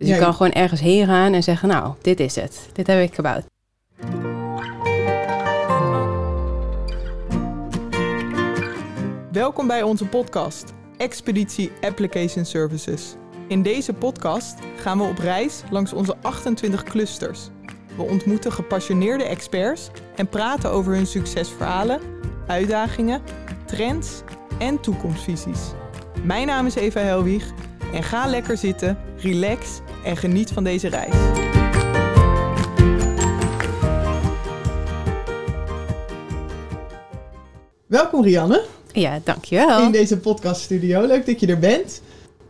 Dus je kan gewoon ergens heen gaan en zeggen, nou, dit is het. Dit heb ik gebouwd. Welkom bij onze podcast, Expeditie Application Services. In deze podcast gaan we op reis langs onze 28 clusters. We ontmoeten gepassioneerde experts en praten over hun succesverhalen, uitdagingen, trends en toekomstvisies. Mijn naam is Eva Helwig en ga lekker zitten, relax en geniet van deze reis. Welkom Rianne. Ja, dankjewel. in deze podcaststudio. Leuk dat je er bent.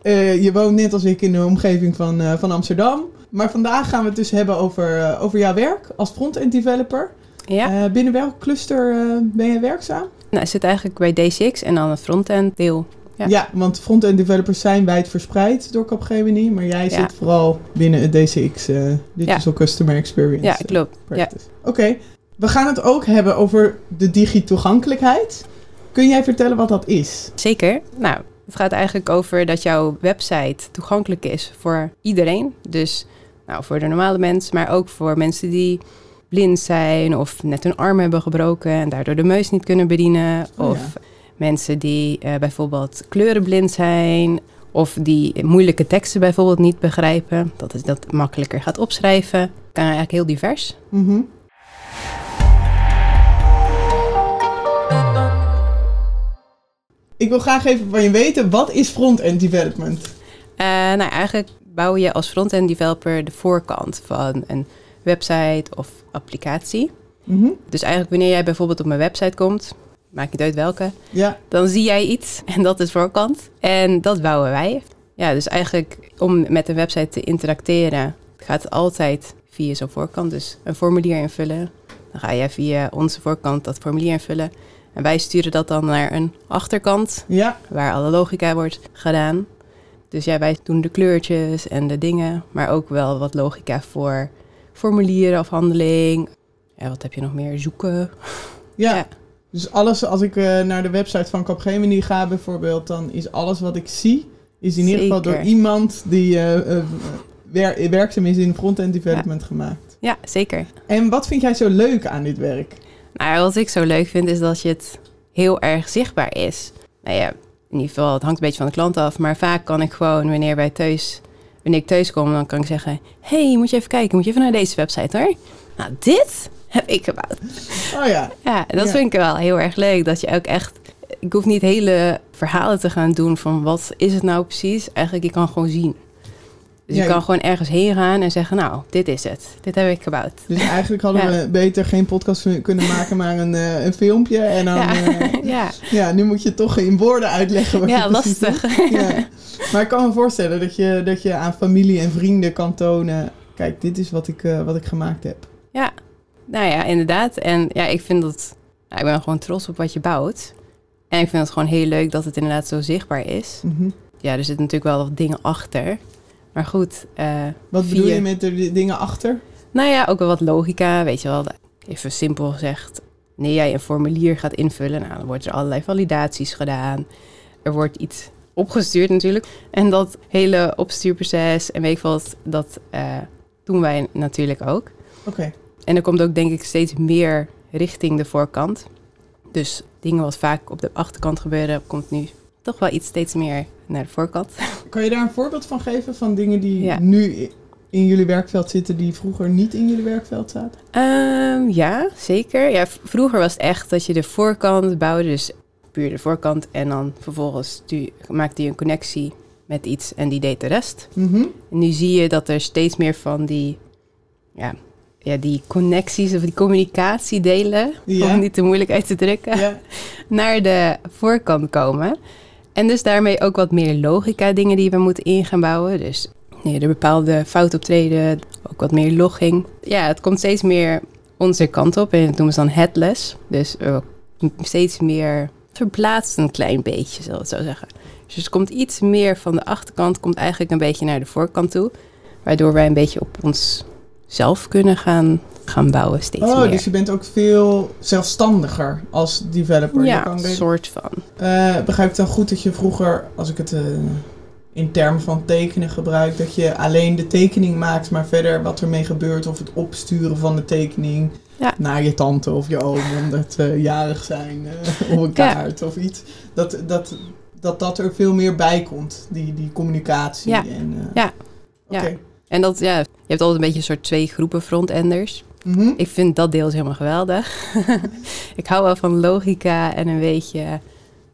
Eh, je woont net als ik in de omgeving van, eh, van Amsterdam. Maar vandaag gaan we het dus hebben over, eh, over jouw werk als front-end developer. Ja, Eh, binnen welk cluster ben je werkzaam? nou, ik zit eigenlijk bij DCX en dan het frontend deel. Ja. Ja, want front-end developers zijn wijd verspreid door Capgemini. Maar jij Ja. zit vooral binnen het DCX, eh Digital Customer Experience. Ja, eh, klopt. Ja. Oké, we gaan het ook hebben over de digitoegankelijkheid. Kun jij vertellen wat dat is? Zeker. Nou, het gaat eigenlijk over dat jouw website toegankelijk is voor iedereen. Dus nou, voor de normale mens, maar ook voor mensen die blind zijn of net hun arm hebben gebroken en daardoor de muis niet kunnen bedienen. Oh, of ja. Mensen die eh, bijvoorbeeld kleurenblind zijn. Of die moeilijke teksten bijvoorbeeld niet begrijpen. Dat is dat makkelijker gaat opschrijven. Kan eigenlijk heel divers. Mhm. Ik wil graag even van je weten, wat is front-end development? Eh, nou, eigenlijk bouw je als front-end developer de voorkant van een website of applicatie. Mhm. Dus eigenlijk wanneer jij bijvoorbeeld op mijn website komt, maakt niet uit welke, Ja, dan zie jij iets en dat is voorkant. En dat bouwen wij. Ja, dus eigenlijk om met een website te interacteren, gaat het altijd via zo'n voorkant. Dus een formulier invullen. Dan ga jij via onze voorkant dat formulier invullen. En wij sturen dat dan naar een achterkant ja, waar alle logica wordt gedaan. Dus ja, wij doen de kleurtjes en de dingen, maar ook wel wat logica voor formulieren, afhandeling. Ja, wat heb je nog meer? Zoeken. ja. Ja. Dus alles, als ik eh, naar de website van Capgemini ga bijvoorbeeld, dan is alles wat ik zie, is in ieder geval door iemand die eh, eh, wer- werkzaam is in front-end development gemaakt. Ja, zeker. En wat vind jij zo leuk aan dit werk? Nou, wat ik zo leuk vind is dat je het heel erg zichtbaar is. Nou ja, in ieder geval, het hangt een beetje van de klant af. Maar vaak kan ik gewoon, wanneer wij thuis, wanneer ik thuis kom, dan kan ik zeggen... hey, moet je even kijken, moet je even naar deze website hoor. Nou, dit heb ik gebouwd. Oh ja, Ja, dat Ja. vind ik wel heel erg leuk. Dat je ook echt... Ik hoef niet hele verhalen te gaan doen van wat is het nou precies. Eigenlijk, je kan gewoon zien. Dus Ja, je kan gewoon ergens heen gaan en zeggen... nou, dit is het. Dit heb ik gebouwd. dus eigenlijk hadden Ja. we beter geen podcast kunnen maken, maar een, eh, een filmpje. En dan, Ja, eh, ja. ja, nu moet je toch in woorden uitleggen wat ja je lastig. Ja. Maar ik kan me voorstellen dat je, dat je aan familie en vrienden kan tonen... kijk, dit is wat ik, eh, wat ik gemaakt heb. Ja, nou ja, inderdaad. En ja, ik vind dat... Nou, ik ben gewoon trots op wat je bouwt. En ik vind het gewoon heel leuk dat het inderdaad zo zichtbaar is. Mhm. Ja, er zitten natuurlijk wel wat dingen achter. Maar goed, eh, Wat bedoel Via- je met de di- dingen achter? nou ja, ook wel wat logica, weet je wel. Even simpel gezegd, wanneer jij een formulier gaat invullen... Nou, dan wordt er allerlei validaties gedaan. Er wordt iets opgestuurd natuurlijk. En dat hele opstuurproces en weet ik wat, dat eh, doen wij natuurlijk ook. Oké. En er komt ook denk ik steeds meer richting de voorkant. Dus dingen wat vaak op de achterkant gebeuren, komt nu toch wel iets steeds meer naar de voorkant. Kan je daar een voorbeeld van geven van dingen die Ja. nu in jullie werkveld zitten... die vroeger niet in jullie werkveld zaten? Ehm, ja, zeker. Ja, vroeger was het echt dat je de voorkant bouwde, dus puur de voorkant. En dan vervolgens maakte je een connectie met iets en die deed de rest. Mhm. En nu zie je dat er steeds meer van die, ja, ja, die connecties of die communicatiedelen, Ja. om niet te moeilijk uit te drukken, Ja. naar de voorkant komen. En dus daarmee ook wat meer logica dingen die we moeten in gaan bouwen. Dus nee, er bepaalde fout optreden, ook wat meer logging. Ja, het komt steeds meer onze kant op en dat noemen ze dan headless. Dus eh, steeds meer verplaatst een klein beetje, zal ik het zo zeggen. Dus het komt iets meer van de achterkant, komt eigenlijk een beetje naar de voorkant toe. Waardoor wij een beetje op ons zelf kunnen gaan, gaan bouwen steeds Oh, meer. dus je bent ook veel zelfstandiger als developer. Ja, een soort van. Eh, begrijp ik dan goed dat je vroeger, als ik het eh, in termen van tekenen gebruikt. Dat je alleen de tekening maakt, maar verder wat ermee gebeurt of het opsturen van de tekening Ja. naar je tante of je oom omdat ze jarig zijn of een Ja. kaart of iets. Dat, dat, dat dat er veel meer bij komt, die, die communicatie. Ja. En, Ja. Oké. Ja. En dat, ja, je hebt altijd een beetje een soort twee groepen frontenders. Mhm. Ik vind dat deel is helemaal geweldig. ik hou wel van logica en een beetje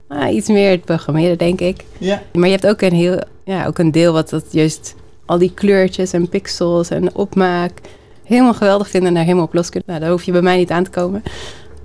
ah, iets meer het programmeren, denk ik. Ja. Maar je hebt ook een heel, ja, ook een deel wat dat juist al die kleurtjes en pixels en opmaak helemaal geweldig vinden en daar helemaal op los kunnen. Nou, daar hoef je bij mij niet aan te komen.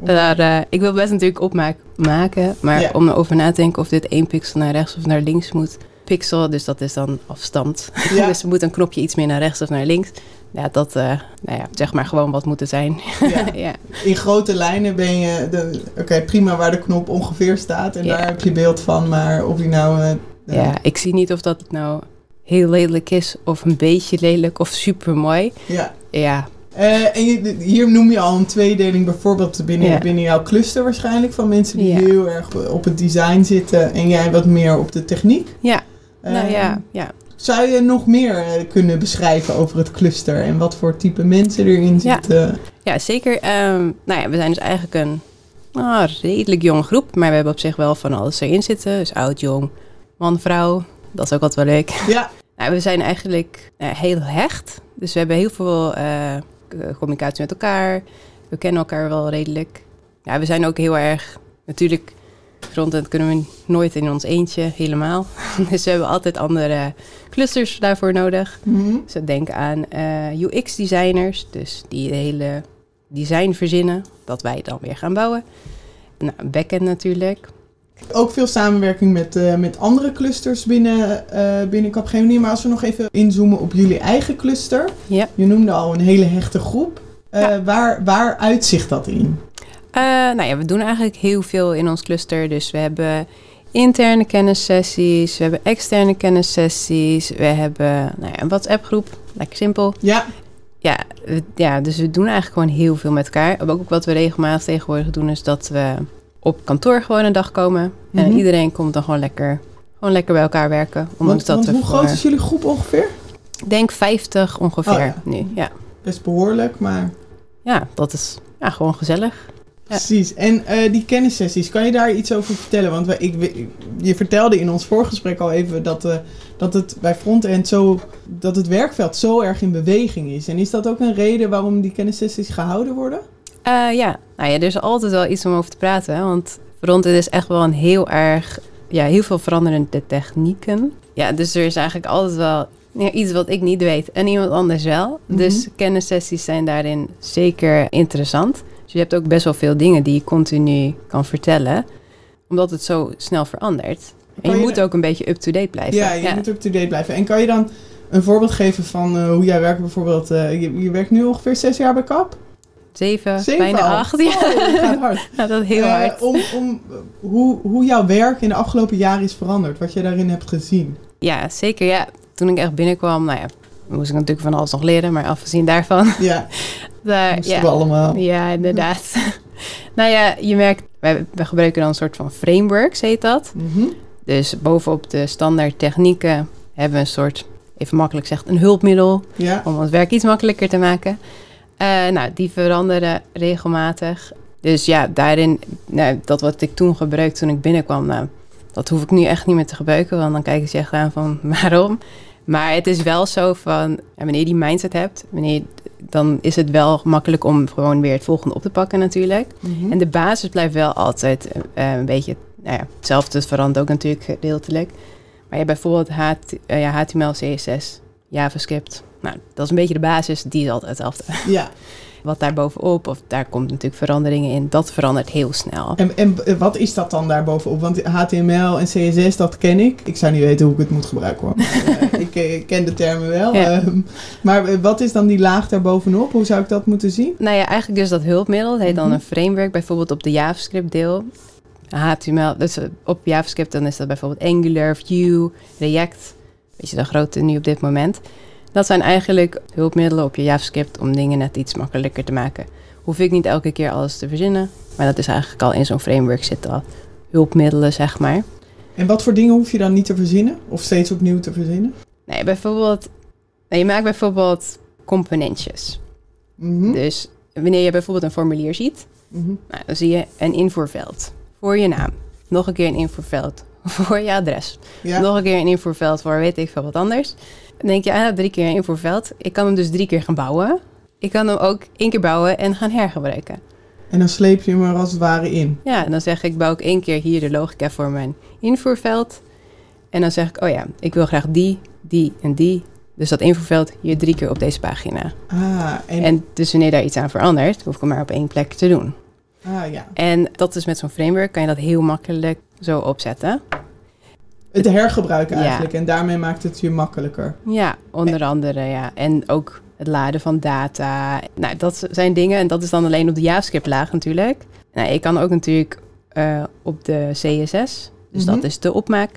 Daar, eh, ik wil best natuurlijk opmaak maken, maar Ja. om erover na te denken of dit één pixel naar rechts of naar links moet. Pixel, dus dat is dan afstand. Ja. dus er moet een knopje iets meer naar rechts of naar links. Ja, dat, eh, nou ja, zeg maar gewoon wat moeten zijn. ja. ja. In grote lijnen ben je, de- oké prima waar de knop ongeveer staat en Ja. daar heb je beeld van, maar of die nou... eh, ja, ik zie niet of dat nou heel lelijk is of een beetje lelijk of super mooi. ja. Ja, Eh, en je, hier noem je al een tweedeling bijvoorbeeld binnen, binnen jouw cluster waarschijnlijk van mensen die heel erg op het design zitten en jij wat meer op de techniek. ja. Nou Eh, ja, ja. Zou je nog meer eh, kunnen beschrijven over het cluster en wat voor type mensen erin zitten? Ja, zeker. Ehm, nou ja, we zijn dus eigenlijk een ah, redelijk jonge groep, maar we hebben op zich wel van alles erin zitten. Dus oud, jong, man, vrouw. Dat is ook altijd wel leuk. Ja, Nou, we zijn eigenlijk eh, heel hecht. Dus we hebben heel veel eh, communicatie met elkaar. We kennen elkaar wel redelijk. Ja, we zijn ook heel erg... Natuurlijk, frontend kunnen we nooit in ons eentje helemaal. Dus we hebben altijd andere clusters daarvoor nodig. Mhm. Dus we denken aan eh, UX-designers, dus die de hele design verzinnen, dat wij dan weer gaan bouwen. Nou, backend natuurlijk. ook veel samenwerking met, eh, met andere clusters binnen, eh binnen Capgemini. Maar als we nog even inzoomen op jullie eigen cluster. Ja. Je noemde al een hele hechte groep. Ja. waar, waar uitzicht dat in? Eh, nou ja, we doen eigenlijk heel veel in ons cluster. Dus we hebben interne kennissessies, we hebben externe kennissessies, we hebben nou ja, een WhatsApp-groep, lekker simpel. Ja, Ja, we- ja, dus we doen eigenlijk gewoon heel veel met elkaar. Ook ook wat we regelmatig tegenwoordig doen, is dat we op kantoor gewoon een dag komen. En Mhm. iedereen komt dan gewoon lekker, gewoon lekker bij elkaar werken. want, dat want hoe voor- groot is jullie groep ongeveer? Ik denk 50 ongeveer Oh ja. nu. Ja. Best behoorlijk, maar ja, dat is ja, gewoon gezellig. Precies. En eh, die kennissessies, kan je daar iets over vertellen? Want ik, je vertelde in ons voorgesprek al even dat, eh, dat het bij frontend zo, dat het werkveld zo erg in beweging is. En is dat ook een reden waarom die kennissessies gehouden worden? Eh, ja. Nou ja, er is altijd wel iets om over te praten. hè, Want frontend is echt wel een heel erg... Ja, heel veel veranderende technieken. Ja, dus er is eigenlijk altijd wel ja, iets wat ik niet weet en iemand anders wel. Mhm. Dus kennissessies zijn daarin zeker interessant. Dus je hebt ook best wel veel dingen die je continu kan vertellen. Omdat het zo snel verandert. En je je moet ook een beetje up-to-date blijven. Ja, je moet up-to-date blijven. En kan je dan een voorbeeld geven van eh, hoe jij werkt bijvoorbeeld? eh, je, je werkt nu ongeveer zes jaar bij KAP? Zeven, Zeven bijna al? acht. Ja. Oh, dat gaat hard. Ja, dat heel Eh, hard. Om, om hoe, hoe jouw werk in de afgelopen jaren is veranderd. Wat je daarin hebt gezien. Ja, zeker. Ja. Toen ik echt binnenkwam, nou ja, moest ik natuurlijk van alles nog leren, maar afgezien daarvan. Ja, Daar, moesten ja, we allemaal. ja, inderdaad. nou ja, je merkt, wij, wij gebruiken dan een soort van frameworks, heet dat. Mhm. Dus bovenop de standaard technieken hebben we een soort, even makkelijk gezegd, een hulpmiddel Ja, om ons werk iets makkelijker te maken. Eh, nou, die veranderen regelmatig. Dus ja, daarin, nou, dat wat ik toen gebruikte toen ik binnenkwam, nou, dat hoef ik nu echt niet meer te gebruiken, want dan kijken ze echt aan van waarom. Maar het is wel zo van, wanneer je die mindset hebt, wanneer, dan is het wel makkelijk om gewoon weer het volgende op te pakken natuurlijk. Mhm. En de basis blijft wel altijd eh, een beetje nou ja, hetzelfde. Het verandert ook natuurlijk gedeeltelijk. Maar je hebt bijvoorbeeld HT, eh, ja, HTML, CSS, JavaScript. Nou, dat is een beetje de basis. Die is altijd hetzelfde. ja. Wat daar bovenop, of daar komt natuurlijk veranderingen in. Dat verandert heel snel. En, en wat is dat dan daar bovenop? Want HTML en CSS, dat ken ik. Ik zou niet weten hoe ik het moet gebruiken hoor. Ik, ken de termen wel. Ja. Ehm, maar wat is dan die laag daar bovenop? Hoe zou ik dat moeten zien? Nou ja, eigenlijk dus dat hulpmiddel. Het heet dan Mhm. een framework. Bijvoorbeeld op de JavaScript deel. HTML, dus eh, op JavaScript dan is dat bijvoorbeeld Angular, Vue, React. Weet je, de grote nu op dit moment. Dat zijn eigenlijk hulpmiddelen op je JavaScript om dingen net iets makkelijker te maken. Hoef ik niet elke keer alles te verzinnen. Maar dat is eigenlijk al in zo'n framework zitten al hulpmiddelen, zeg maar. En wat voor dingen hoef je dan niet te verzinnen? Of steeds opnieuw te verzinnen? Nee, bijvoorbeeld, je maakt bijvoorbeeld componentjes. Mhm. Dus wanneer je bijvoorbeeld een formulier ziet, Mhm. nou, dan zie je een invoerveld voor je naam. Nog een keer een invoerveld voor je adres. Ja. Nog een keer een invoerveld voor weet ik veel wat anders. Dan denk je, ah, drie keer een invoerveld. Ik kan hem dus drie keer gaan bouwen. Ik kan hem ook één keer bouwen en gaan hergebruiken. En dan sleep je hem er als het ware in. Ja, en dan zeg ik, bouw ik één keer hier de logica voor mijn invoerveld. En dan zeg ik, oh ja, ik wil graag die, die en die. Dus dat invoerveld hier drie keer op deze pagina. Ah, en, En dus wanneer daar iets aan verandert, hoef ik hem maar op één plek te doen. ah, ja. En dat is met zo'n framework, kan je dat heel makkelijk zo opzetten. Het hergebruiken Ja. eigenlijk. En daarmee maakt het je makkelijker. Ja, onder andere, ja. En ook het laden van data. Nou, dat zijn dingen. En dat is dan alleen op de JavaScript-laag natuurlijk. Nou, je kan ook natuurlijk eh, op de CSS. Dus Mhm. dat is de opmaak.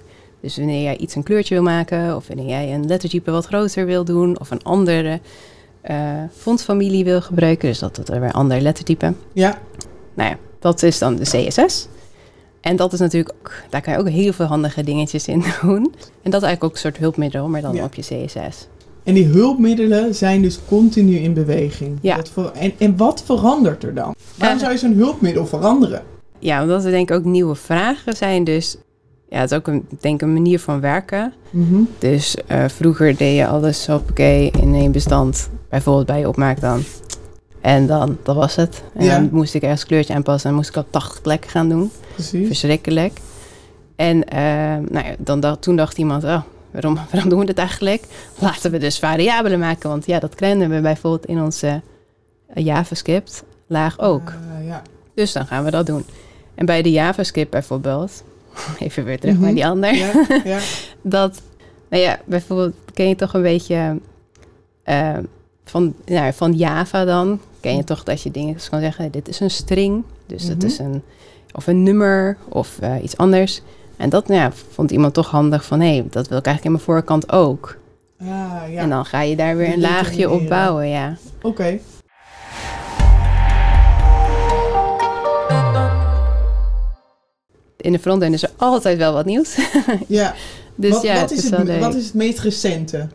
Dus wanneer jij iets een kleurtje wil maken... of wanneer jij een lettertype wat groter wil doen... of een andere eh fontfamilie wil gebruiken... dus dat het er weer een ander lettertype. Ja. Nou ja, dat is dan de CSS. En dat is natuurlijk ook... daar kan je ook heel veel handige dingetjes in doen. En dat is eigenlijk ook een soort hulpmiddel... maar dan Ja. op je CSS. En die hulpmiddelen zijn dus continu in beweging. Ja. Ver- en, en wat verandert er dan? Waarom Eh. zou je zo'n hulpmiddel veranderen? Ja, omdat er denk ik ook nieuwe vragen zijn. Dus ja, het is ook een, denk een manier van werken. Mhm. Dus eh, vroeger deed je alles hoppakee in één bestand. Bijvoorbeeld bij je opmaak dan. En dan, dat was het. En Ja. dan moest ik ergens kleurtje aanpassen en moest ik op 80 plekken gaan doen. Precies. Verschrikkelijk. En eh, nou ja, dan dacht, toen dacht iemand, oh, waarom, waarom doen we dit eigenlijk? Laten we dus variabelen maken. Want ja, dat kennen we bijvoorbeeld in onze eh, JavaScript laag ook. Ah, ja. Dus dan gaan we dat doen. En bij de JavaScript bijvoorbeeld, even weer terug Mhm. naar die ander, Ja, ja. dat, nou ja, bijvoorbeeld ken je toch een beetje eh, van, nou, van Java dan, ken je toch dat je dingen kan zeggen, dit is een string, dus dat Mhm. is een, of een nummer of eh, iets anders. En dat nou ja, vond iemand toch handig van, hé, hey, dat wil ik eigenlijk in mijn voorkant ook. Ah, ja. En dan ga je daar weer Die een laagje op bouwen, ja. Oké. In de frontend is er altijd wel wat nieuws. Ja. dus wat, ja, wat, is het, leuk. wat is het meest recente?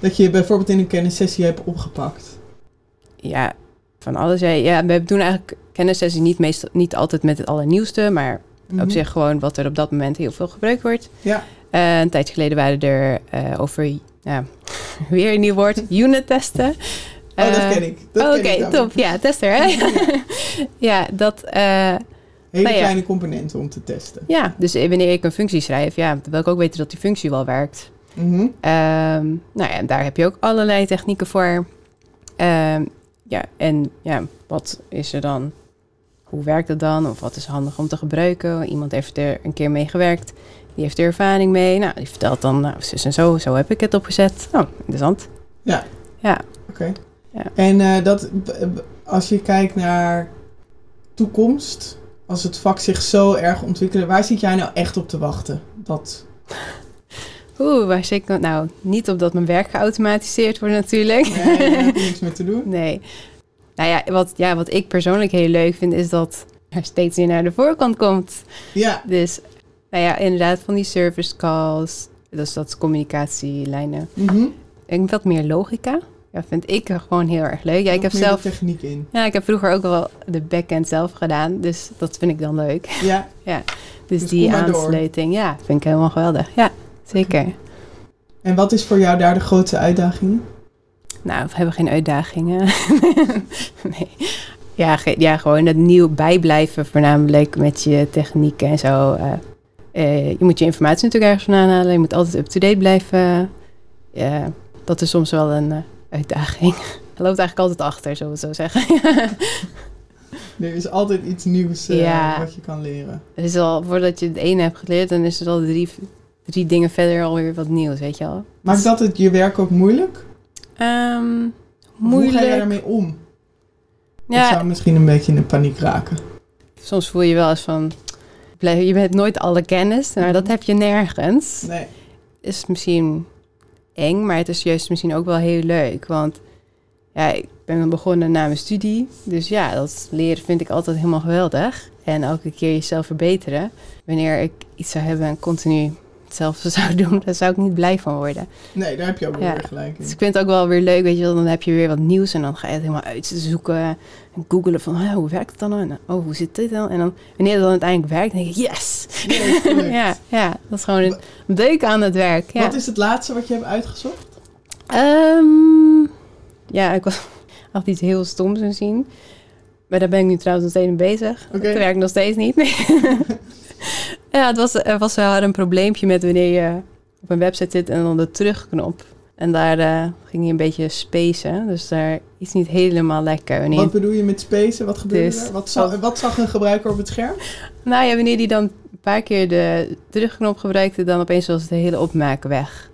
Dat je bijvoorbeeld in een kennissessie hebt opgepakt. Ja, van alles. Ja, ja we doen eigenlijk kennissessies niet, meestal, niet altijd met het allernieuwste, maar Mhm. op zich gewoon wat er op dat moment heel veel gebruikt wordt. Ja. Eh, een tijdje geleden waren er eh, over, ja, weer een nieuw woord, unit testen. Oh, dat Eh, ken ik. Oh, Oké, top. Ja, tester hè? Ja, dat... Hele Nou ja. kleine componenten om te testen. ja, dus wanneer ik een functie schrijf, ja, dan wil ik ook weten dat die functie wel werkt. Mhm. Ehm, nou ja, daar heb je ook allerlei technieken voor. Ehm, ja, en ja, wat is er dan? Hoe werkt het dan? Of wat is handig om te gebruiken? Iemand heeft er een keer mee gewerkt. Die heeft er ervaring mee. Nou, die vertelt dan, nou, zus en zo, zo heb ik het opgezet. Oh, interessant. Ja. Ja. Oké. Ja. En eh, dat, als je kijkt naar toekomst, als het vak zich zo erg ontwikkelt, waar zit jij nou echt op te wachten? Dat, Oeh, waar zit ik nou? Niet op dat mijn werk geautomatiseerd wordt natuurlijk. nee, daar heb niks mee te doen. Nee. Nou ja wat, ja, wat ik persoonlijk heel leuk vind, is dat er steeds meer naar de voorkant komt. Ja, Dus, nou ja, inderdaad, van die service calls, dus dat is communicatielijnen. mhm. En wat meer logica. Ja, vind ik gewoon heel erg leuk. Ja, ik heb zelf, techniek in. ja, ik heb vroeger ook wel de backend zelf gedaan, dus dat vind ik dan leuk. Ja, Dus, Dus die door. aansluiting, ja, vind ik helemaal geweldig. Ja, zeker. en wat is voor jou daar de grootste uitdaging? Nou, we hebben geen uitdagingen. nee. Ja, ge- ja, gewoon het nieuw bijblijven, voornamelijk met je technieken en zo. eh. Eh, je moet je informatie natuurlijk ergens vandaan halen. Je moet altijd up-to-date blijven. Ja, dat is soms wel een eh, uitdaging. Je loopt eigenlijk altijd achter, zullen we zo zeggen. Er is altijd iets nieuws eh, Ja. wat je kan leren. het is al, voordat je het ene hebt geleerd, dan is er al drie, drie dingen verder alweer wat nieuws, weet je wel. Maakt dat het je werk ook moeilijk? Ehm, Hoe ga moeilijk. jij daarmee om? Ik Ja, zou misschien een beetje in paniek raken. soms voel je wel eens van... Je hebt nooit alle kennis, maar dat heb je nergens. Nee. Is misschien eng, maar het is juist misschien ook wel heel leuk. Want ja, ik ben begonnen na mijn studie. Dus ja, dat leren vind ik altijd helemaal geweldig. en elke keer jezelf verbeteren. Wanneer ik iets zou hebben en continu hetzelfde zou doen, daar zou ik niet blij van worden. Nee, daar heb je ook wel Ja. weer gelijk in. Dus ik vind het ook wel weer leuk, weet je wel, dan heb je weer wat nieuws en dan ga je het helemaal uitzoeken en googelen van, "Hè, hoe werkt het dan? En, oh, hoe zit dit dan? En dan, wanneer het dan uiteindelijk werkt, denk ik, yes! Ja, ja, dat is gewoon een deuk aan het werk. Ja. Wat is het laatste wat je hebt uitgezocht? Ehm, ja, ik was had iets heel stoms in zien. Maar daar ben ik nu trouwens nog steeds mee bezig. Oké. Het werkt nog steeds niet. Nee. ja, het was, er was wel een probleempje met wanneer je op een website zit en dan de terugknop. En daar eh, ging hij een beetje spacen. Dus daar is niet helemaal lekker. Wanneer, Wat bedoel je met spacen? Wat gebeurde Dus- er? Wat zag, wat zag een gebruiker op het scherm? nou ja, wanneer hij dan een paar keer de terugknop gebruikte, dan opeens was de hele opmaak weg.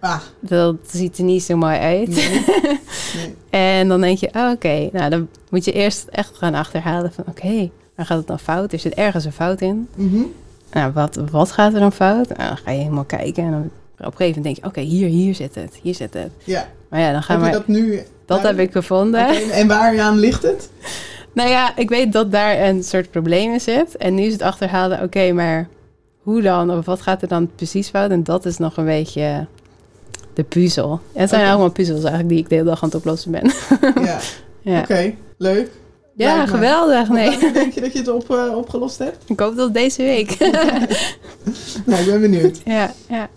Ah, Dat ziet er niet zo mooi uit. nee. nee. En dan denk je, oh, oké, nou dan moet je eerst echt gaan achterhalen van, oké, waar gaat het dan fout? Er zit ergens een fout in. Mhm. Nou, wat, wat gaat er dan fout? Nou, dan ga je helemaal kijken en dan op een gegeven moment denk je, oké, hier, hier zit het, hier zit het. Ja, Maar ja, dan gaan we, dat, dat nu... heb ik gevonden. En waar aan ligt het? Nou ja, ik weet dat daar een soort probleem in zit. En nu is het achterhalen, oké, maar hoe dan? Of wat gaat er dan precies fout? En dat is nog een beetje de puzzel. En het zijn Oké. allemaal puzzels eigenlijk die ik de hele dag aan het oplossen ben. Ja, ja, oké. Leuk. ja geweldig. Nee. Denk je dat je het op, eh, opgelost hebt? Ik hoop dat deze week. Nou, ik ben benieuwd. ja, ja.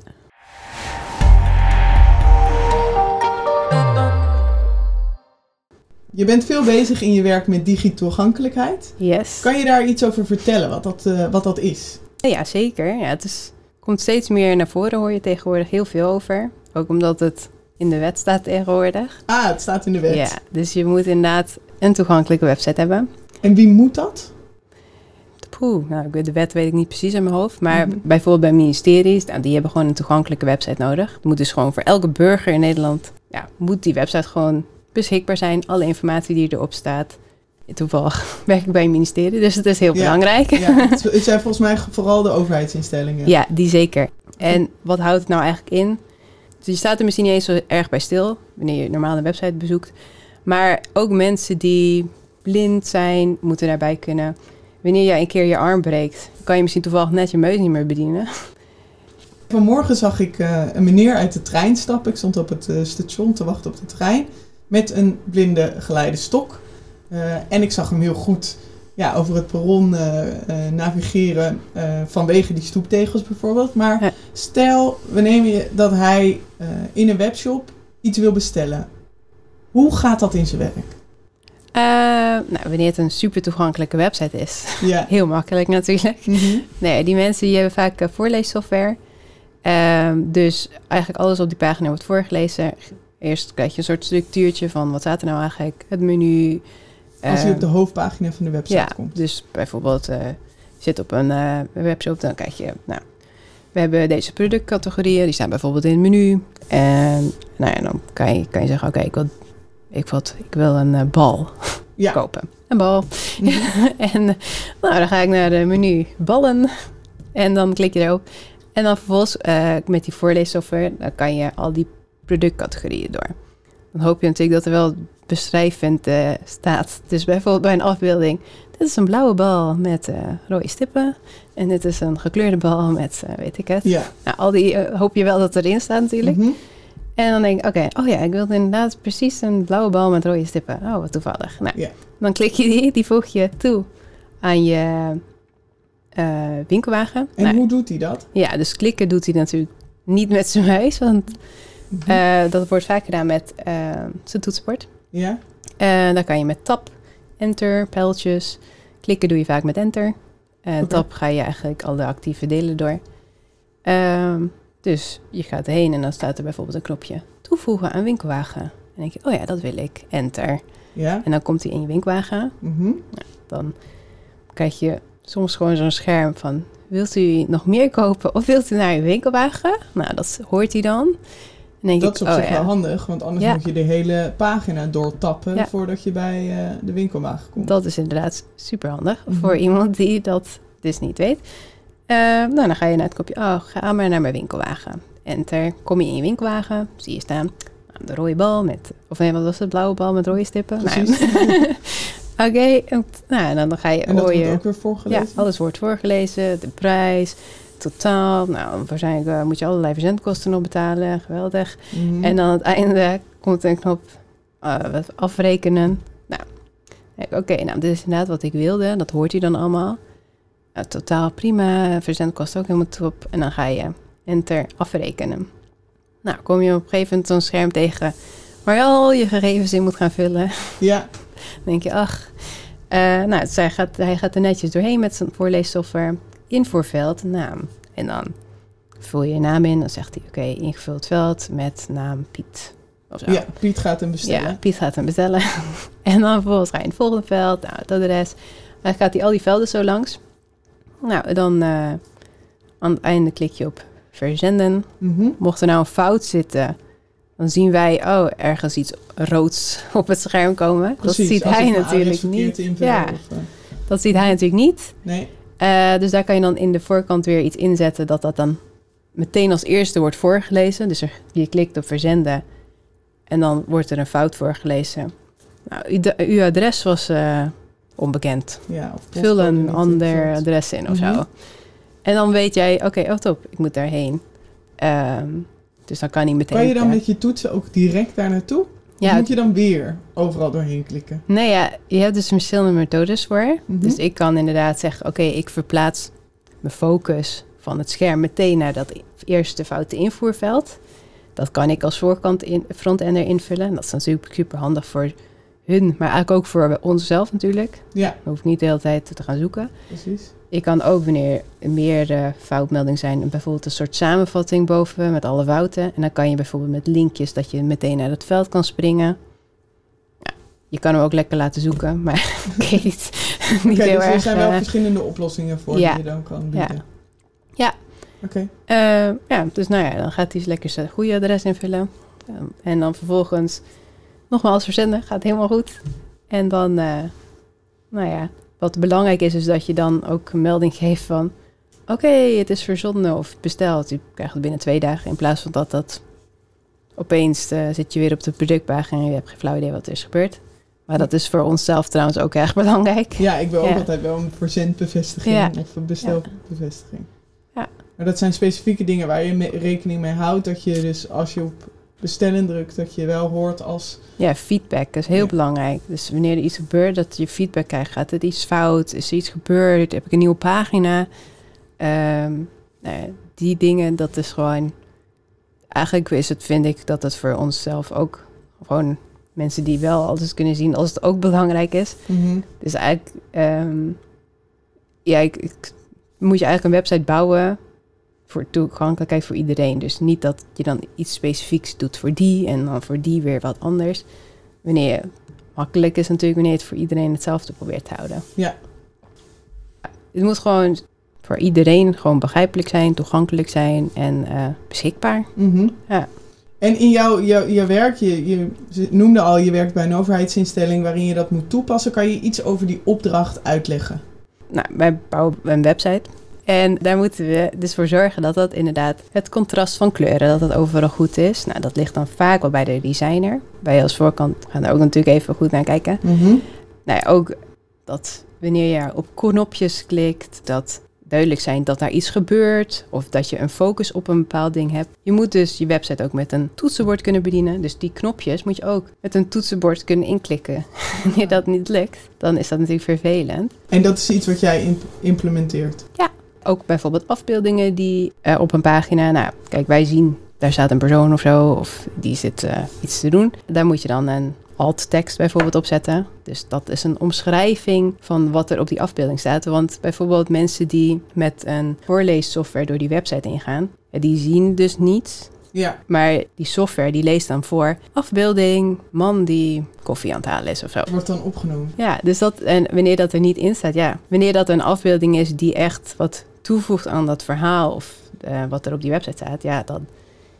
Je bent veel bezig in je werk met digitoegankelijkheid. Yes. Kan je daar iets over vertellen, wat dat, eh, wat dat is? Ja, zeker. Ja, het is, komt steeds meer naar voren, hoor je tegenwoordig heel veel over. Ook omdat het in de wet staat tegenwoordig. Ah, het staat in de wet. Ja, dus je moet inderdaad een toegankelijke website hebben. En wie moet dat? Poeh, nou, de wet weet ik niet precies in mijn hoofd. Maar Mhm. bijvoorbeeld bij ministeries, nou, die hebben gewoon een toegankelijke website nodig. Het moet dus gewoon voor elke burger in Nederland, ja, moet die website gewoon beschikbaar zijn. Alle informatie die erop staat. Toevallig werk ik bij een ministerie, dus het is heel Ja. belangrijk. Ja, het het zijn volgens mij vooral de overheidsinstellingen. Ja, die zeker. En wat houdt het nou eigenlijk in? Dus je staat er misschien niet eens zo erg bij stil wanneer je normaal een website bezoekt. Maar ook mensen die blind zijn, moeten daarbij kunnen. Wanneer jij een keer je arm breekt, kan je misschien toevallig net je meus niet meer bedienen. Vanmorgen zag ik eh, een meneer uit de trein stappen. Ik stond op het eh, station te wachten op de trein. Met een blinde geleide stok. Eh, en ik zag hem heel goed ja, over het perron eh, eh, navigeren. vanwege die stoeptegels bijvoorbeeld. Maar Ja. stel, we nemen je dat hij in een webshop iets wil bestellen. Hoe gaat dat in zijn werk? Nou, wanneer het een super toegankelijke website is. Ja. Heel makkelijk natuurlijk. Mhm. Nee, die mensen die hebben vaak voorleessoftware. Ehm, dus eigenlijk alles op die pagina wordt voorgelezen. Eerst krijg je een soort structuurtje van wat staat er nou eigenlijk, het menu. Als hij Ehm, op de hoofdpagina van de website ja, komt. dus bijvoorbeeld eh, je zit op een eh, webshop, dan krijg je, nou, we hebben deze productcategorieën, die staan bijvoorbeeld in het menu. En nou ja, dan kan je, kan je zeggen, oké, ik, wil, ik, wat, ik wil een eh, bal Ja. kopen. Een bal. Mhm. en eh, nou, dan ga ik naar de menu ballen. En dan klik je erop. En dan vervolgens eh, met die voorleessoftware, dan kan je al die productcategorieën door. Dan hoop je natuurlijk dat er wel beschrijvend staat. Dus bijvoorbeeld bij een afbeelding. Dit is een blauwe bal met eh, rode stippen. En dit is een gekleurde bal met, eh, weet ik het. Ja. Nou, al die eh, hoop je wel dat erin staat natuurlijk. Mhm. En dan denk ik, oké, oh ja, ik wil inderdaad precies een blauwe bal met rode stippen. Oh, wat toevallig. Nou, dan klik je die, die voeg je toe aan je winkelwagen. En Nou, hoe doet hij dat? ja, dus klikken doet hij natuurlijk niet met zijn muis, want Eh, dat wordt vaak gedaan met eh, zijn toetsenbord. ja. Eh dan kan je met tab, enter, pijltjes. Klikken doe je vaak met enter. Eh Oké. Tab ga je eigenlijk alle actieve delen door. Ehm, dus je gaat heen en dan staat er bijvoorbeeld een knopje toevoegen aan winkelwagen. En dan denk je, oh ja, dat wil ik. Enter. Ja. En dan komt hij in je winkelwagen. Mhm. Dan krijg je soms gewoon zo'n scherm van... wilt u nog meer kopen of wilt u naar uw winkelwagen? Nou, dat hoort hij dan. Dat is op oh zich ja, wel handig, want anders Ja. moet je de hele pagina doortappen Ja. voordat je bij eh, de winkelwagen komt. dat is inderdaad super handig Mhm. voor iemand die dat dus niet weet. Eh, nou, dan ga je naar het kopje, oh, ga maar naar mijn winkelwagen. Enter, kom je in je winkelwagen, zie je staan nou, de rode bal met, of nee, wat was het, blauwe bal met rode stippen? Nou. Oké, nou, en dan, ga je... En dat wordt ook weer voorgelezen? Ja, alles wordt voorgelezen. De prijs, totaal. Nou, waarschijnlijk eh, moet je allerlei verzendkosten nog betalen. Geweldig. Mhm. En dan aan het einde komt er een knop eh, afrekenen. Nou, oké, nou, dit is inderdaad wat ik wilde. Dat hoort hij dan allemaal. Nou, totaal prima. Verzendkosten ook helemaal top. En dan ga je enter afrekenen. Nou, kom je op een gegeven moment zo'n scherm tegen... waar je al je gegevens in moet gaan vullen. Ja, Dan denk je, ach... eh, nou, hij, gaat, hij gaat er netjes doorheen met zijn voorleessoftware. Invoerveld, naam. En dan vul je je naam in. Dan zegt hij, oké, ingevuld veld met naam Piet. Of zo. ja, Piet gaat hem bestellen. Ja, Piet gaat hem bestellen. en dan vervolgens ga je in het volgende veld. Nou, het adres. Dan gaat hij al die velden zo langs. Nou, dan eh, aan het einde klik je op verzenden. Mhm. Mocht er nou een fout zitten, dan zien wij, oh, ergens iets roods op het scherm komen. Precies, dat ziet hij natuurlijk niet. Ja, eh, dat ziet hij natuurlijk niet. nee, Eh, dus daar kan je dan in de voorkant weer iets inzetten dat dat dan meteen als eerste wordt voorgelezen. Dus er, je klikt op verzenden en dan wordt er een fout voorgelezen. Nou, uw, adres was eh, onbekend. ja. of Vul een ander adres in of Mhm. zo. En dan weet jij, oké, oh top, ik moet daarheen. Ehm, dus dan kan hij meteen... Kan je dan met je toetsen ook direct daar naartoe? Ja, moet je dan weer overal doorheen klikken? Nee, ja, je hebt dus verschillende methodes voor. Mhm. Dus ik kan inderdaad zeggen, oké, ik verplaats mijn focus van het scherm meteen naar dat eerste foute invoerveld. Dat kan ik als voorkant in, frontender invullen. En dat is natuurlijk super handig voor hun, maar eigenlijk ook voor onszelf natuurlijk. Ja, Dan hoef ik niet de hele tijd te gaan zoeken. precies. Ik kan ook wanneer er meer eh, foutmeldingen zijn, bijvoorbeeld een soort samenvatting boven met alle fouten. En dan kan je bijvoorbeeld met linkjes dat je meteen naar het veld kan springen. Ja, je kan hem ook lekker laten zoeken, maar ik weet niet, niet Oké, heel dus er erg. zijn wel eh, verschillende oplossingen voor ja. die je dan kan Ja. bieden. Ja. Oké, eh, ja, dus nou ja, dan gaat hij eens lekker zijn goede adres invullen. En dan vervolgens nogmaals verzenden, gaat helemaal goed. En dan, nou ja, wat belangrijk is, is dat je dan ook een melding geeft van... Oké, het is verzonden of besteld. Je krijgt het binnen twee dagen. In plaats van dat dat opeens eh, zit je weer op de productpagina en je hebt geen flauw idee wat er is gebeurd. Maar dat is voor onszelf trouwens ook erg belangrijk. ja, ik wil ook altijd wel een verzendbevestiging Ja. of een bestelbevestiging. Ja. Maar dat zijn specifieke dingen waar je mee- rekening mee houdt. Dat je dus als je op bestellen drukt, dat je wel hoort als... Ja, feedback is heel Ja. belangrijk. Dus wanneer er iets gebeurt, dat je feedback krijgt. Gaat er iets fout? Is er iets gebeurd? Heb ik een nieuwe pagina? Ehm, nou ja, die dingen, dat is gewoon... Eigenlijk is het, vind ik, dat het voor onszelf ook... Gewoon mensen die wel alles kunnen zien, als het ook belangrijk is. Mhm. Dus eigenlijk... ehm, ja, ik, ik- moet je eigenlijk een website bouwen voor toegankelijkheid voor iedereen. Dus niet dat je dan iets specifieks doet voor die en dan voor die weer wat anders. Wanneer je, makkelijk is natuurlijk wanneer je het voor iedereen hetzelfde probeert te houden. Ja. Het moet gewoon voor iedereen gewoon begrijpelijk zijn, toegankelijk zijn en eh, beschikbaar. Mhm. Ja. En in jouw, jouw, jouw werk, je, je noemde al, je werkt bij een overheidsinstelling waarin je dat moet toepassen. Kan je iets over die opdracht uitleggen? Nou, wij bouwen een website. En daar moeten we dus voor zorgen dat dat inderdaad het contrast van kleuren, dat dat overal goed is. Nou, dat ligt dan vaak wel bij de designer. Wij als voorkant gaan daar ook natuurlijk even goed naar kijken. Mhm. Nou ja, ook dat wanneer je op knopjes klikt, dat duidelijk zijn dat daar iets gebeurt of dat je een focus op een bepaald ding hebt. Je moet dus je website ook met een toetsenbord kunnen bedienen. Dus die knopjes moet je ook met een toetsenbord kunnen inklikken. Wanneer dat niet lukt, dan is dat natuurlijk vervelend. En dat is iets wat jij imp- implementeert. Ook bijvoorbeeld afbeeldingen die eh, op een pagina, nou kijk wij zien, daar staat een persoon of zo, of die zit eh, iets te doen. Daar moet je dan een alt-tekst bijvoorbeeld op zetten. Dus dat is een omschrijving van wat er op die afbeelding staat. Want bijvoorbeeld mensen die met een voorleessoftware door die website ingaan, eh, die zien dus niets. Ja, Maar die software die leest dan voor afbeelding, man die koffie aan het halen is of zo. wordt dan opgenomen. Ja, dus dat, en wanneer dat er niet in staat, ja. Wanneer dat een afbeelding is die echt wat toevoegt aan dat verhaal of eh, wat er op die website staat, ja, dan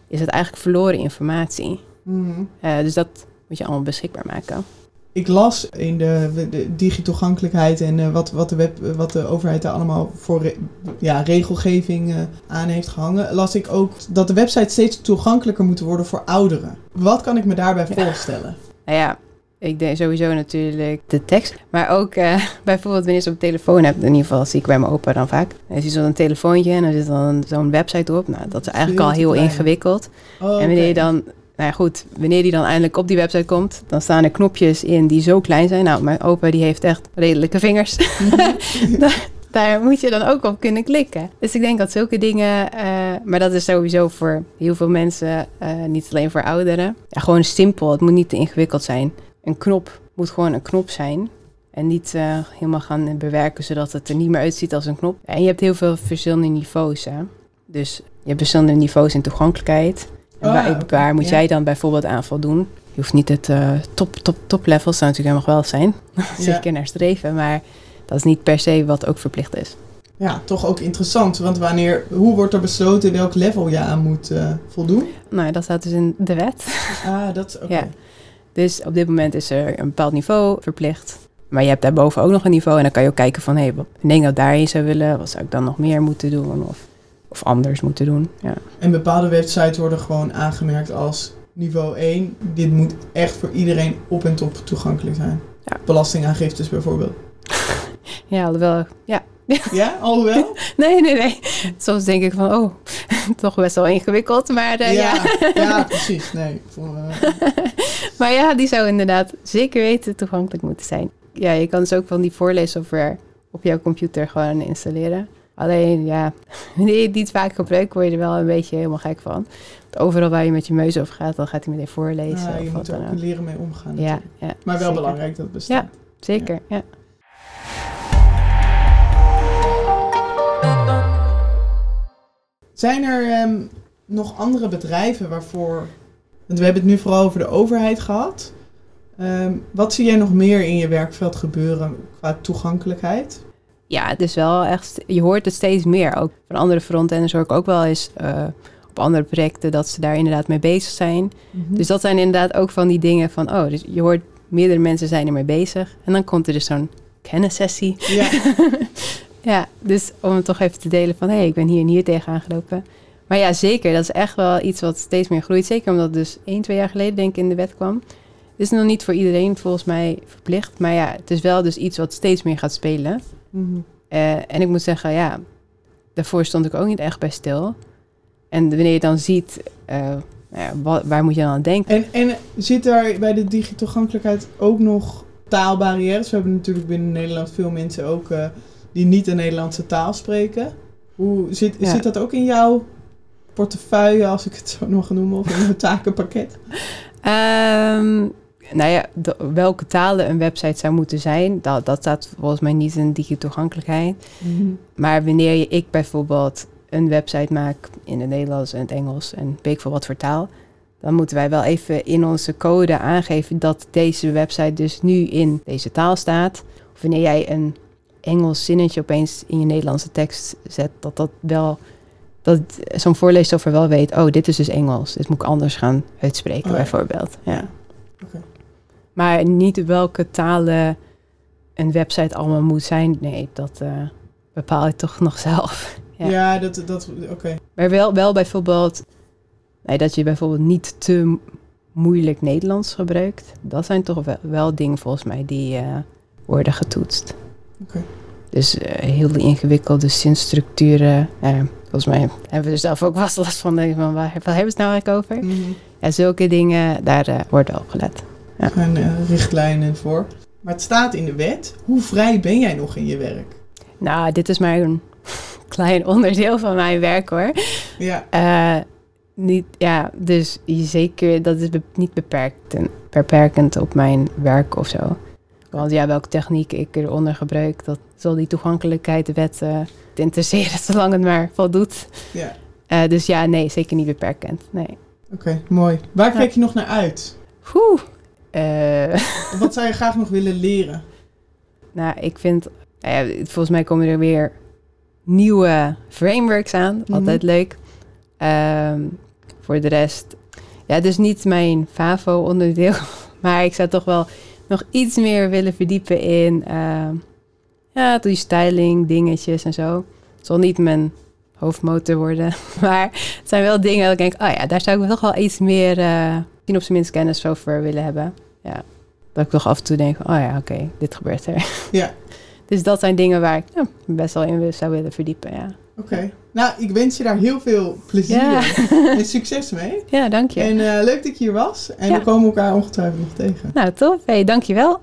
is het eigenlijk verloren informatie. Mhm. Eh, dus dat moet je allemaal beschikbaar maken. Ik las in de, de digitoegankelijkheid en eh, wat, wat, de web, wat de overheid daar allemaal voor re- ja, regelgeving aan heeft gehangen, las ik ook dat de websites steeds toegankelijker moeten worden voor ouderen. Wat kan ik me daarbij Ja. voorstellen? Nou ja, Ik denk sowieso natuurlijk de tekst. Maar ook uh, bijvoorbeeld wanneer je op telefoon hebt. In ieder geval zie ik bij mijn opa dan vaak. Dan zie je zo'n telefoontje en er zit dan zo'n website op. Nou, dat is eigenlijk al heel ingewikkeld. Oh, en wanneer je dan... Nou ja, goed, wanneer die dan eindelijk op die website komt, dan staan er knopjes in die zo klein zijn. Nou, mijn opa die heeft echt redelijke vingers. daar moet je dan ook op kunnen klikken. Dus ik denk dat zulke dingen, uh, maar dat is sowieso voor heel veel mensen, uh, niet alleen voor ouderen. Ja, gewoon simpel, het moet niet te ingewikkeld zijn. Een knop moet gewoon een knop zijn. En niet uh, helemaal gaan bewerken zodat het er niet meer uitziet als een knop. En je hebt heel veel verschillende niveaus. Hè? Dus je hebt verschillende niveaus in toegankelijkheid. En waar, waar moet jij dan bijvoorbeeld aan voldoen? Je hoeft niet het uh, top, top, top level, zou natuurlijk helemaal wel zijn. Zeker naar streven, maar dat is niet per se wat ook verplicht is. Ja, toch ook interessant. Want wanneer, hoe wordt er besloten welk level je aan moet uh, voldoen? Nou, dat staat dus in de wet. Ah, dat is oké. Ja. Dus op dit moment is er een bepaald niveau verplicht. Maar je hebt daarboven ook nog een niveau. En dan kan je ook kijken van, hé, hey, wat denk dat daarin zou willen? Wat zou ik dan nog meer moeten doen? Of, of anders moeten doen? Ja. En bepaalde websites worden gewoon aangemerkt als niveau 1. Dit moet echt voor iedereen op en top toegankelijk zijn. Ja. Belastingaangiftes bijvoorbeeld. Ja, alhoewel, ja. Ja, alhoewel? nee, nee, nee. Soms denk ik van, oh, toch best wel ingewikkeld, maar uh, ja, ja. ja. precies. Nee, voor, uh... maar ja, die zou inderdaad zeker weten toegankelijk moeten zijn. Ja, je kan dus ook van die voorleessoftware op jouw computer gewoon installeren. Alleen, ja, wanneer je het niet vaak gebruikt, word je er wel een beetje helemaal gek van. overal waar je met je neus over gaat, dan gaat hij meteen voorlezen. Ja, je moet er ook leren mee omgaan. Ja, ja, maar wel belangrijk dat het bestaat. Ja, zeker, ja. Zijn er ehm, nog andere bedrijven waarvoor. Want we hebben het nu vooral over de overheid gehad. Ehm, wat zie jij nog meer in je werkveld gebeuren qua toegankelijkheid? Ja, het is wel echt. Je hoort het steeds meer. Ook van andere frontenders hoor ik ook wel eens uh, op andere projecten dat ze daar inderdaad mee bezig zijn. Mhm. Dus dat zijn inderdaad ook van die dingen van. Oh, dus je hoort meerdere mensen zijn ermee bezig. En dan komt er dus zo'n kennissessie. Ja. Ja, dus om het toch even te delen van... hé, hey, ik ben hier en hier tegen aangelopen. Maar ja, zeker, dat is echt wel iets wat steeds meer groeit. Zeker omdat het dus één, twee jaar geleden denk ik in de wet kwam. Het is nog niet voor iedereen volgens mij verplicht. Maar ja, het is wel dus iets wat steeds meer gaat spelen. Mhm. Eh, en ik moet zeggen, ja, daarvoor stond ik ook niet echt bij stil. En wanneer je dan ziet, uh, nou waar moet je dan aan denken? En, en zit er bij de digitoegankelijkheid ook nog taalbarrières? We hebben natuurlijk binnen Nederland veel mensen ook... Uh, die niet de Nederlandse taal spreken. Hoe zit, zit dat ook in jouw portefeuille, als ik het zo nog noem, of in je takenpakket? Um, nou ja, welke talen een website zou moeten zijn, dat, dat staat volgens mij niet in digitoegankelijkheid. Mm Maar wanneer ik bijvoorbeeld een website maak in het Nederlands en het Engels en weet ik veel wat voor taal, dan moeten wij wel even in onze code aangeven dat deze website dus nu in deze taal staat. Of wanneer jij een Engels zinnetje opeens in je Nederlandse tekst zet, dat dat wel dat zo'n voorleessoftware wel weet, oh, dit is dus Engels. Dit moet ik anders gaan uitspreken, oh bijvoorbeeld. Ja. Maar niet welke talen een website allemaal moet zijn. Nee, dat uh, bepaal ik toch nog zelf. ja. ja, dat, dat oké. Maar wel, wel bijvoorbeeld, nee, dat je bijvoorbeeld niet te moeilijk Nederlands gebruikt. Dat zijn toch wel, wel dingen volgens mij die uh, worden getoetst. Dus uh, heel die ingewikkelde zinstructuren. Volgens mij hebben we er zelf ook vast last van. Denk van waar, waar hebben we het nou eigenlijk over? Mm Ja, zulke dingen, daar uh, wordt wel op gelet. Ja. Er zijn richtlijnen voor. Maar het staat in de wet. Hoe vrij ben jij nog in je werk? Nou, dit is maar een klein onderdeel van mijn werk hoor. Ja. niet, ja, dus zeker, dat is niet beperkt, beperkend op mijn werk of zo. Want ja, welke techniek ik eronder gebruik, dat zal die toegankelijkheid de wet uh, interesseren, zolang het maar voldoet. Ja. Uh, dus ja, nee, zeker niet beperkend. Nee. Oké, mooi. Waar kijk je nog naar uit? Oeh. Uh. Wat zou je graag nog willen leren? Nou, ik vind, ja, volgens mij komen er weer nieuwe frameworks aan. Mhm. Altijd leuk. Um, voor de rest, ja, dus niet mijn FAVO-onderdeel, maar ik zou toch wel nog iets meer willen verdiepen in uh, ja, die styling, dingetjes en zo. Het zal niet mijn hoofdmotor worden, maar het zijn wel dingen dat ik denk, oh ja, daar zou ik toch wel iets meer, uh, op zijn minst kennis over willen hebben. Ja. Dat ik toch af en toe denk, oh ja, oké, dit gebeurt er. Ja. Dus dat zijn dingen waar ik ja, best wel in zou willen verdiepen, ja. Oké. Nou, ik wens je daar heel veel plezier Ja. en succes mee. Ja, dank je. En eh, leuk dat je hier was. En Ja. we komen elkaar ongetwijfeld nog tegen. Nou, tof. Hey, dank je wel.